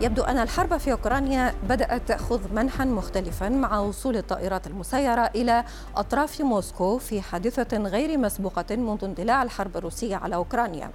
يبدو أن الحرب في أوكرانيا بدأت تأخذ منحا مختلفا مع وصول الطائرات المسيرة إلى أطراف موسكو في حادثة غير مسبوقة منذ اندلاع الحرب الروسية على أوكرانيا.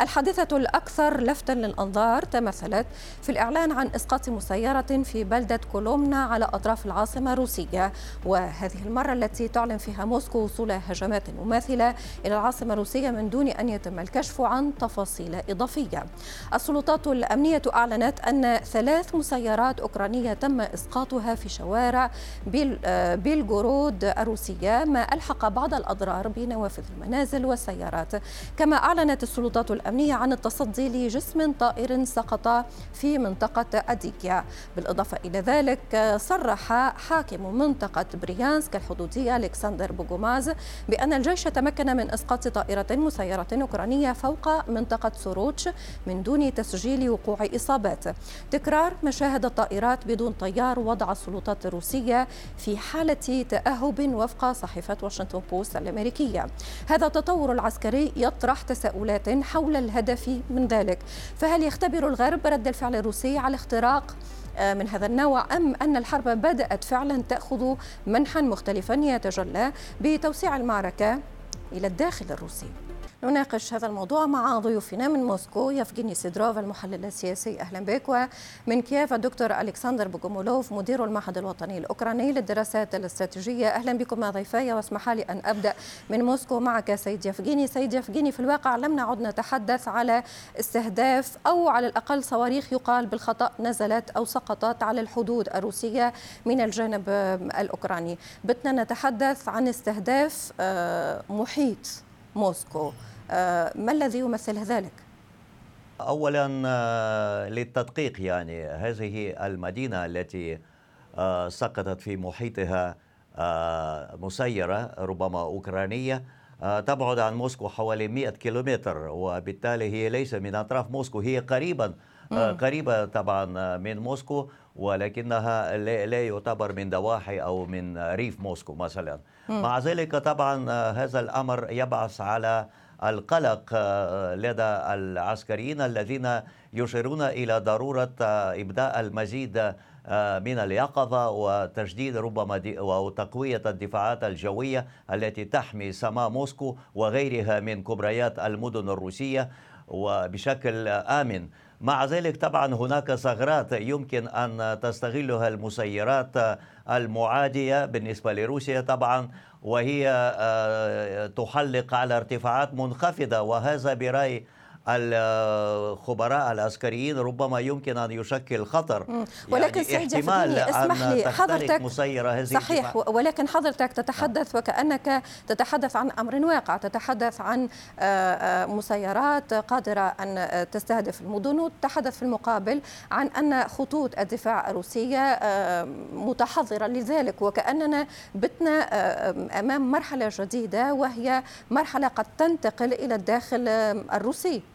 الحادثة الأكثر لفتا للأنظار تمثلت في الإعلان عن إسقاط مسيرة في بلدة كولومنا على أطراف العاصمة الروسية وهذه المرة التي تعلن فيها موسكو وصول هجمات مماثلة إلى العاصمة الروسية من دون أن يتم الكشف عن تفاصيل إضافية. السلطات الأمنية أعلنت أن ثلاث مسيرات أوكرانية تم إسقاطها في شوارع بيلغورود الروسية ما ألحق بعض الأضرار بنوافذ المنازل والسيارات. كما أعلنت السلطات الأمنية عن التصدي لجسم طائر سقط في منطقة أديكيا. بالإضافة إلى ذلك صرح حاكم منطقة بريانسك الحدودية ألكسندر بوغوماز بأن الجيش تمكن من إسقاط طائرة مسيرة أوكرانية فوق منطقة سوروتش من دون تسجيل وقوع إصابات. تكرار مشاهد الطائرات بدون طيار وضع السلطات الروسية في حالة تأهب وفق صحيفة واشنطن بوست الأمريكية. هذا التطور العسكري يطرح تساؤلات حول الهدف من ذلك. فهل يختبر الغرب رد الفعل الروسي على اختراق آه، من هذا النوع أم أن الحرب بدأت فعلا تأخذ منحا مختلفا يتجلى بتوسيع المعركة إلى الداخل الروسي؟ نناقش هذا الموضوع مع ضيوفنا من موسكو يفجيني سيدروف المحلل السياسي. أهلا بك. ومن كييف الدكتور ألكسندر بوغومولوف مدير المعهد الوطني الأوكراني للدراسات الاستراتيجية. أهلا بكم مع ضيفي واسمح لي أن أبدأ من موسكو معك سيد يفجيني سيد يفجيني في الواقع لم نعد نتحدث على استهداف أو على الأقل صواريخ يقال بالخطأ نزلت أو سقطت على الحدود الروسية من الجانب الأوكراني. بتنا نتحدث عن استهداف آه، محيط موسكو. ما الذي يمثل ذلك؟ اولا آه، للتدقيق يعني هذه المدينة التي آه، سقطت في محيطها مسيرة ربما أوكرانية تبعد عن موسكو حوالي 100 كيلومتر وبالتالي هي ليس من أطراف موسكو هي قريبا قريبة طبعا من موسكو ولكنها لا يعتبر من ضواحي أو من ريف موسكو مثلا. مع ذلك طبعا هذا الأمر يبعث على القلق آه، لدى العسكريين الذين يشيرون إلى ضرورة آه، إبداء المزيد آه، من اليقظة وتجديد ربما وتقوية الدفاعات الجوية التي تحمي سماء موسكو وغيرها من كبريات المدن الروسية. وبشكل آمن. مع ذلك طبعا هناك ثغرات يمكن أن تستغلها المسيرات المعادية بالنسبة لروسيا طبعا وهي آه، تحلق على ارتفاعات منخفضة وهذا برأي الخبراء العسكريين ربما يمكن أن يشكل خطر. ولكن يعني سيدي اسمح لي حضرتك مسيرة هذه صحيح ولكن حضرتك تتحدث وكأنك تتحدث عن أمر واقع تتحدث عن آه، آه، مسيرات قادرة أن تستهدف المدن وتتحدث في المقابل عن أن خطوط الدفاع الروسية آه، متحضرة لذلك. وكأننا بتنا أمام مرحلة جديدة وهي مرحلة قد تنتقل إلى الداخل الروسي.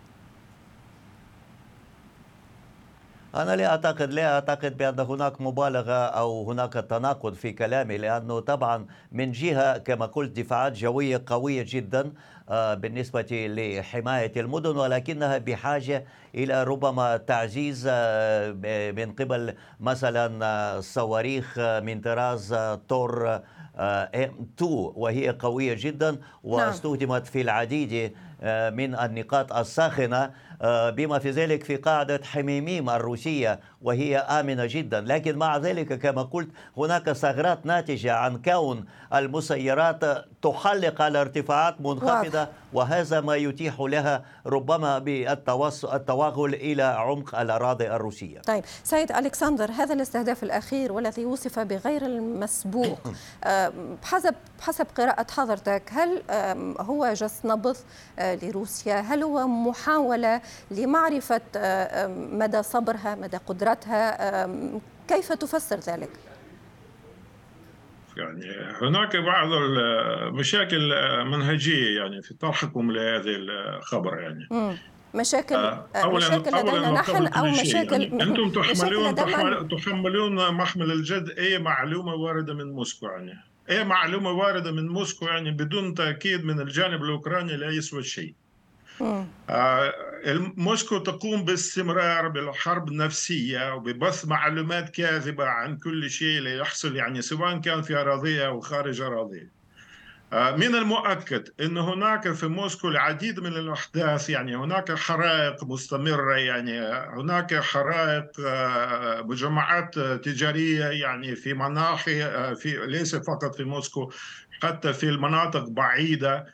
أنا لا أعتقد لا أعتقد بأن هناك مبالغة أو هناك تناقض في كلامي لأنه طبعا من جهة كما قلت دفاعات جوية قوية جدا آه، بالنسبة لحماية المدن ولكنها بحاجة إلى ربما تعزيز آه، من قبل مثلا آه، صواريخ من طراز تور إم 2 وهي قوية جدا نعم. واستخدمت في العديد من النقاط الساخنة بما في ذلك في قاعدة حميميم الروسية وهي آمنة جدا. لكن مع ذلك كما قلت هناك ثغرات ناتجة عن كون المسيرات تحلق على ارتفاعات منخفضة وهذا ما يتيح لها ربما بالتوغل إلى عمق الأراضي الروسية. طيب سيد ألكسندر هذا الاستهداف الأخير والذي وصف بغير المسبوق آه، حسب حسب قراءة حضرتك هل هو جس نبض آه، لروسيا؟ هل هو محاولة لمعرفة مدى صبرها مدى قدرتها كيف تفسر ذلك؟ يعني هناك بعض المشاكل منهجية يعني في طرحكم لهذه الخبر يعني. مشاكل آه، أولاً مشاكل لدينا نحن أو مشاكل يعني أنتم تحملون تحملون محمل الجد أي معلومة واردة من موسكو يعني. أي معلومة واردة من موسكو يعني بدون تأكيد من الجانب الأوكراني لا يسوى شيء. آه، موسكو تقوم باستمرار بالحرب النفسية وببث معلومات كاذبة عن كل شيء يحصل يعني سواء كان في أراضيها أو خارج أراضيها. آه، من المؤكد أن هناك في موسكو العديد من الأحداث يعني هناك حرائق مستمرة يعني هناك حرائق آه، مجمعات تجارية يعني في مناحي في ليس فقط في موسكو حتى في المناطق بعيدة. آه،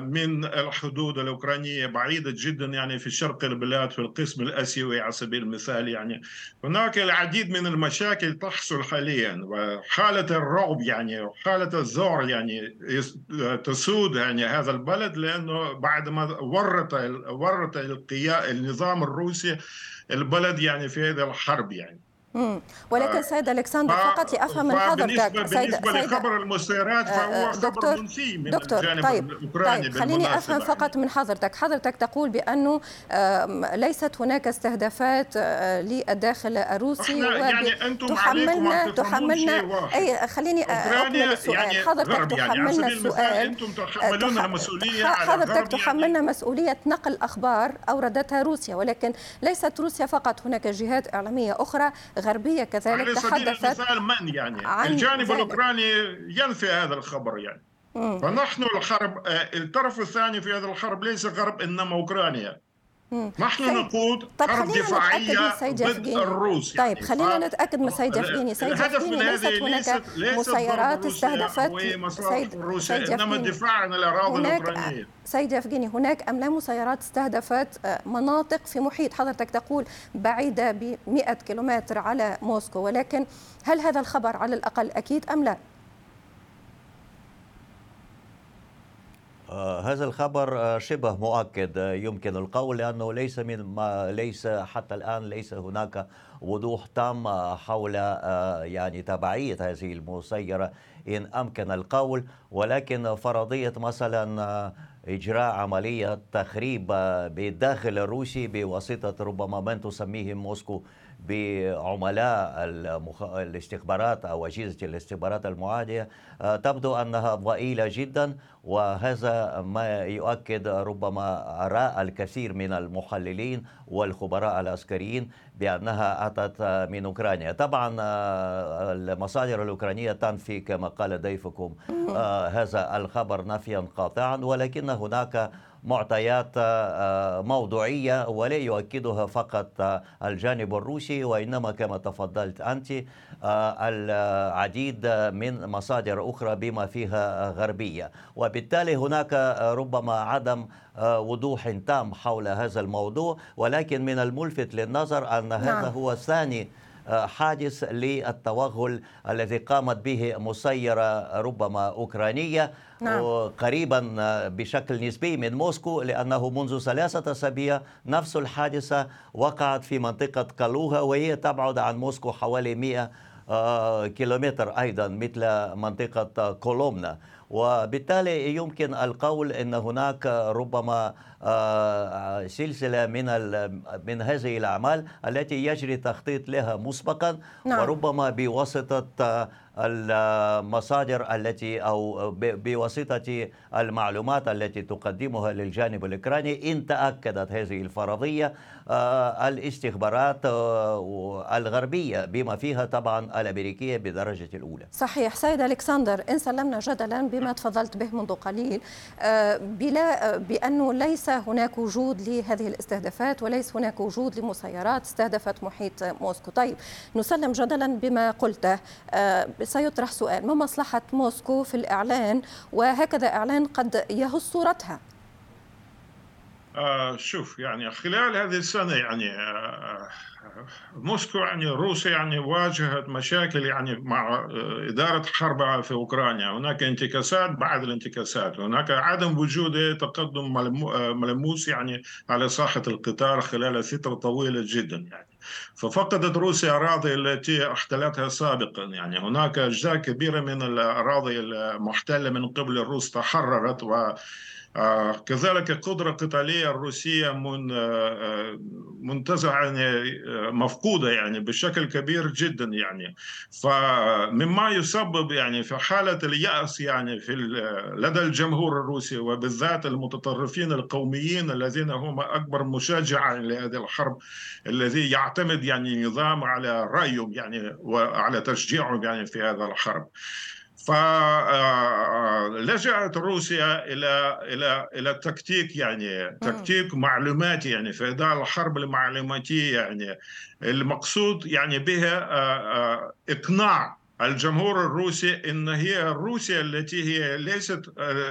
من الحدود الأوكرانية بعيدة جدا يعني في شرق البلاد في القسم الآسيوي على سبيل المثال يعني. هناك العديد من المشاكل تحصل حاليا وحالة الرعب يعني وحالة الذعر يعني تسود يعني هذا البلد لأنه بعد ما ورط ورط النظام الروسي البلد يعني في هذه الحرب يعني. مم. ولكن آه، سيد ألكسندر فقط لأفهم من حضرتك سيد بالنسبة سيد لخبر المسيرات آه، فهو دكتور خبر منسي من دكتور الجانب طيب. الأوكراني طيب خليني أفهم فقط من حضرتك حضرتك تقول بأنه ليست هناك استهدافات آه، للداخل الروسي يعني أنتم تحملنا تحملنا أي خليني اكمل السؤال يعني حضرتك يعني تحملنا يعني السؤال أنتم تحملون المسؤوليه حضرتك تحملنا يعني مسؤولية نقل أخبار أوردتها روسيا ولكن ليست روسيا فقط. هناك جهات إعلامية أخرى غربية كذلك تحدثت المثال من يعني عن الجانب ذلك. الأوكراني ينفي هذا الخبر يعني مم. فنحن الحرب آه، الطرف الثاني في هذه الحرب ليس غرب إنما أوكرانيا نحن سيد... نقود طيب حرب دفاعية ضد الروس. طيب يعني خلينا ف... نتأكد من سيد يفجيني سيد يفجيني ليست هناك مسيرات استهدفت سيد روسيا إنما الدفاع عن الأراضي هناك... الأوكرانية سيد يفجيني هناك أم لا مسيرات استهدفت آه، مناطق في محيط؟ حضرتك تقول بعيدة ب 100 كيلومتر على موسكو ولكن هل هذا الخبر على الأقل أكيد أم لا؟ هذا الخبر آه، شبه مؤكد آه، يمكن القول لأنه ليس من ما ليس حتى الآن ليس هناك وضوح تام حول يعني تبعية هذه المسيرة إن أمكن القول. ولكن فرضية مثلا إجراء عملية تخريب بالداخل الروسي بواسطة ربما من تسميه موسكو بعملاء المخ... الاستخبارات أو أجهزة الاستخبارات المعادية. آه، تبدو أنها ضئيلة جدا وهذا ما يؤكد ربما آراء الكثير من المحللين والخبراء العسكريين بأنها اتت من أوكرانيا، طبعا آه، المصادر الأوكرانية تنفي كما قال ضيفكم. آه، هذا الخبر نفيا قاطعا ولكن هناك معطيات آه، موضوعية ولا يؤكدها فقط آه، الجانب الروسي وإنما كما تفضلت أنت آه، العديد من مصادر أخرى بما فيها غربية وبالتالي هناك ربما عدم وضوح تام حول هذا الموضوع ولكن من الملفت للنظر أن هذا نعم. هو ثاني حادث للتوغل الذي قامت به مسيرة ربما أوكرانية نعم. قريبا بشكل نسبي من موسكو لأنه منذ ثلاثة أسابيع نفس الحادثة وقعت في منطقة كالوها وهي تبعد عن موسكو حوالي 100 آه، كيلومتر أيضا مثل منطقة كولومنا وبالتالي يمكن القول إن هناك ربما آه، سلسلة من من هذه الأعمال التي يجري تخطيط لها مسبقا نعم. وربما بواسطة المصادر التي أو بواسطة المعلومات التي تقدمها للجانب الأوكراني إن تأكدت هذه الفرضية آه، الاستخبارات آه، الغربية بما فيها طبعا الأمريكية بدرجة الأولى. صحيح سيد ألكسندر إن سلمنا جدلا بما تفضلت به منذ قليل آه، بلا بأنه ليس هناك وجود لهذه الاستهدافات وليس هناك وجود لمسيرات استهدفت محيط موسكو. طيب نسلم جدلا بما قلته. سيطرح سؤال ما مصلحة موسكو في الإعلان؟ وهكذا إعلان قد يهز صورتها. آه شوف يعني خلال هذه السنة يعني آه موسكو يعني روسيا يعني واجهت مشاكل يعني مع آه، إدارة حربها في أوكرانيا. هناك انتكاسات بعد الانتكاسات. هناك عدم وجود تقدم آه، ملموس يعني على ساحة القتال خلال فترة طويلة جدا يعني. ففقدت روسيا أراضي التي احتلتها سابقا يعني. هناك أجزاء كبيرة من الأراضي المحتلة من قبل الروس تحررت و كذلك القدرة القتالية الروسية من منتزعة يعني مفقودة يعني بشكل كبير جدا يعني. فمما يسبب يعني في حالة اليأس يعني في لدى الجمهور الروسي وبالذات المتطرفين القوميين الذين هم أكبر مشجعة لهذه الحرب الذي يعتمد يعني نظام على رأيهم يعني وعلى تشجيعهم يعني في هذا الحرب. فلجأت روسيا إلى إلى إلى التكتيك يعني تكتيك معلوماتي يعني في هذه الحرب المعلوماتية يعني. المقصود يعني بها إقناع الجمهور الروسي إن هي روسيا التي هي ليست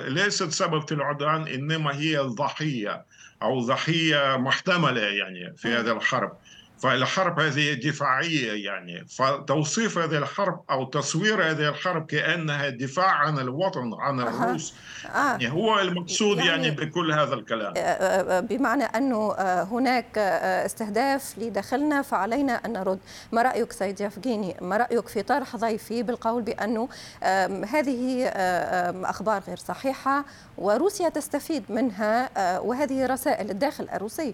ليست سبب في العدوان إنما هي الضحيه أو ضحية محتملة يعني في هذه الحرب. فالحرب هذه دفاعية يعني فتوصيف هذه الحرب أو تصوير هذه الحرب كأنها دفاع عن الوطن عن الروس. آه. يعني هو المقصود يعني, يعني بكل هذا الكلام. آه، آه، بمعنى أنه هناك استهداف لدخلنا فعلينا أن نرد. ما رأيك سيد يفغيني ما رأيك في طرح ضيفي بالقول بأنه هذه أخبار غير صحيحة وروسيا تستفيد منها وهذه رسائل الداخل الروسي؟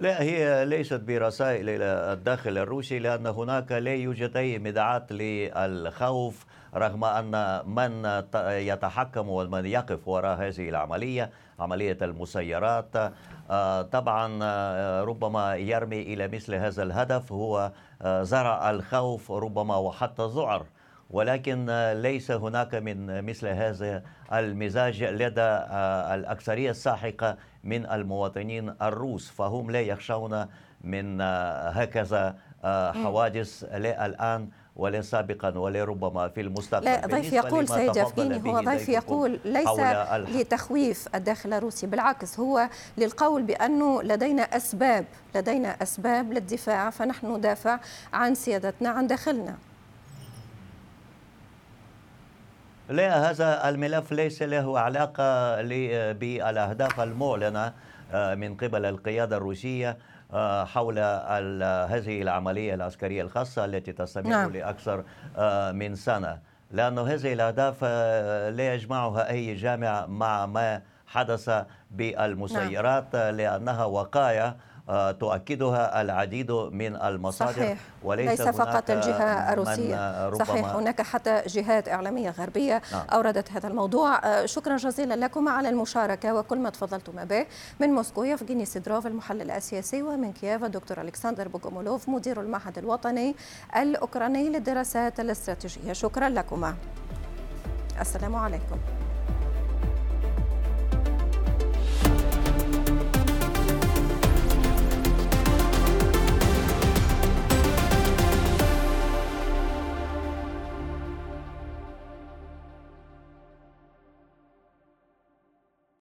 لا هي ليست برسائل إلى الداخل الروسي لأن هناك لا يوجد أي مدعاة للخوف رغم أن من يتحكم ومن يقف وراء هذه العملية عملية المسيرات. آه، طبعا آه، ربما يرمي إلى مثل هذا الهدف هو آه، زرع الخوف ربما وحتى ذعر ولكن ليس هناك من مثل هذا المزاج لدى الأكثرية الساحقة من المواطنين الروس فهم لا يخشون من هكذا حوادث لا الآن ولا سابقا ولا ربما في المستقبل. لا ضيف يقول سيد يفقيني هو ضيف يقول ليس لتخويف الداخل الروسي بالعكس هو للقول بأنه لدينا أسباب لدينا أسباب للدفاع فنحن ندافع عن سيادتنا عن داخلنا. لا هذا الملف ليس له علاقة بالأهداف المعلنة آه، من قبل القيادة الروسية آه، حول هذه العملية العسكرية الخاصة التي تستمر نعم. لأكثر آه، من سنة لأن هذه الأهداف لا يجمعها أي جامع مع ما حدث بالمسيرات نعم. لأنها وقاية تؤكدها العديد من المصادر صحيح. وليس ليس فقط الجهة الروسية. صحيح هناك حتى جهات إعلامية غربية نعم. أوردت هذا الموضوع. آه، شكرا جزيلا لكم على المشاركة وكل ما تفضلتم به من موسكو يفغيني سيدروف المحلل السياسي ومن كييف الدكتور ألكسندر بوغومولوف مدير المعهد الوطني الأوكراني للدراسات الاستراتيجية. شكرا لكما. السلام عليكم.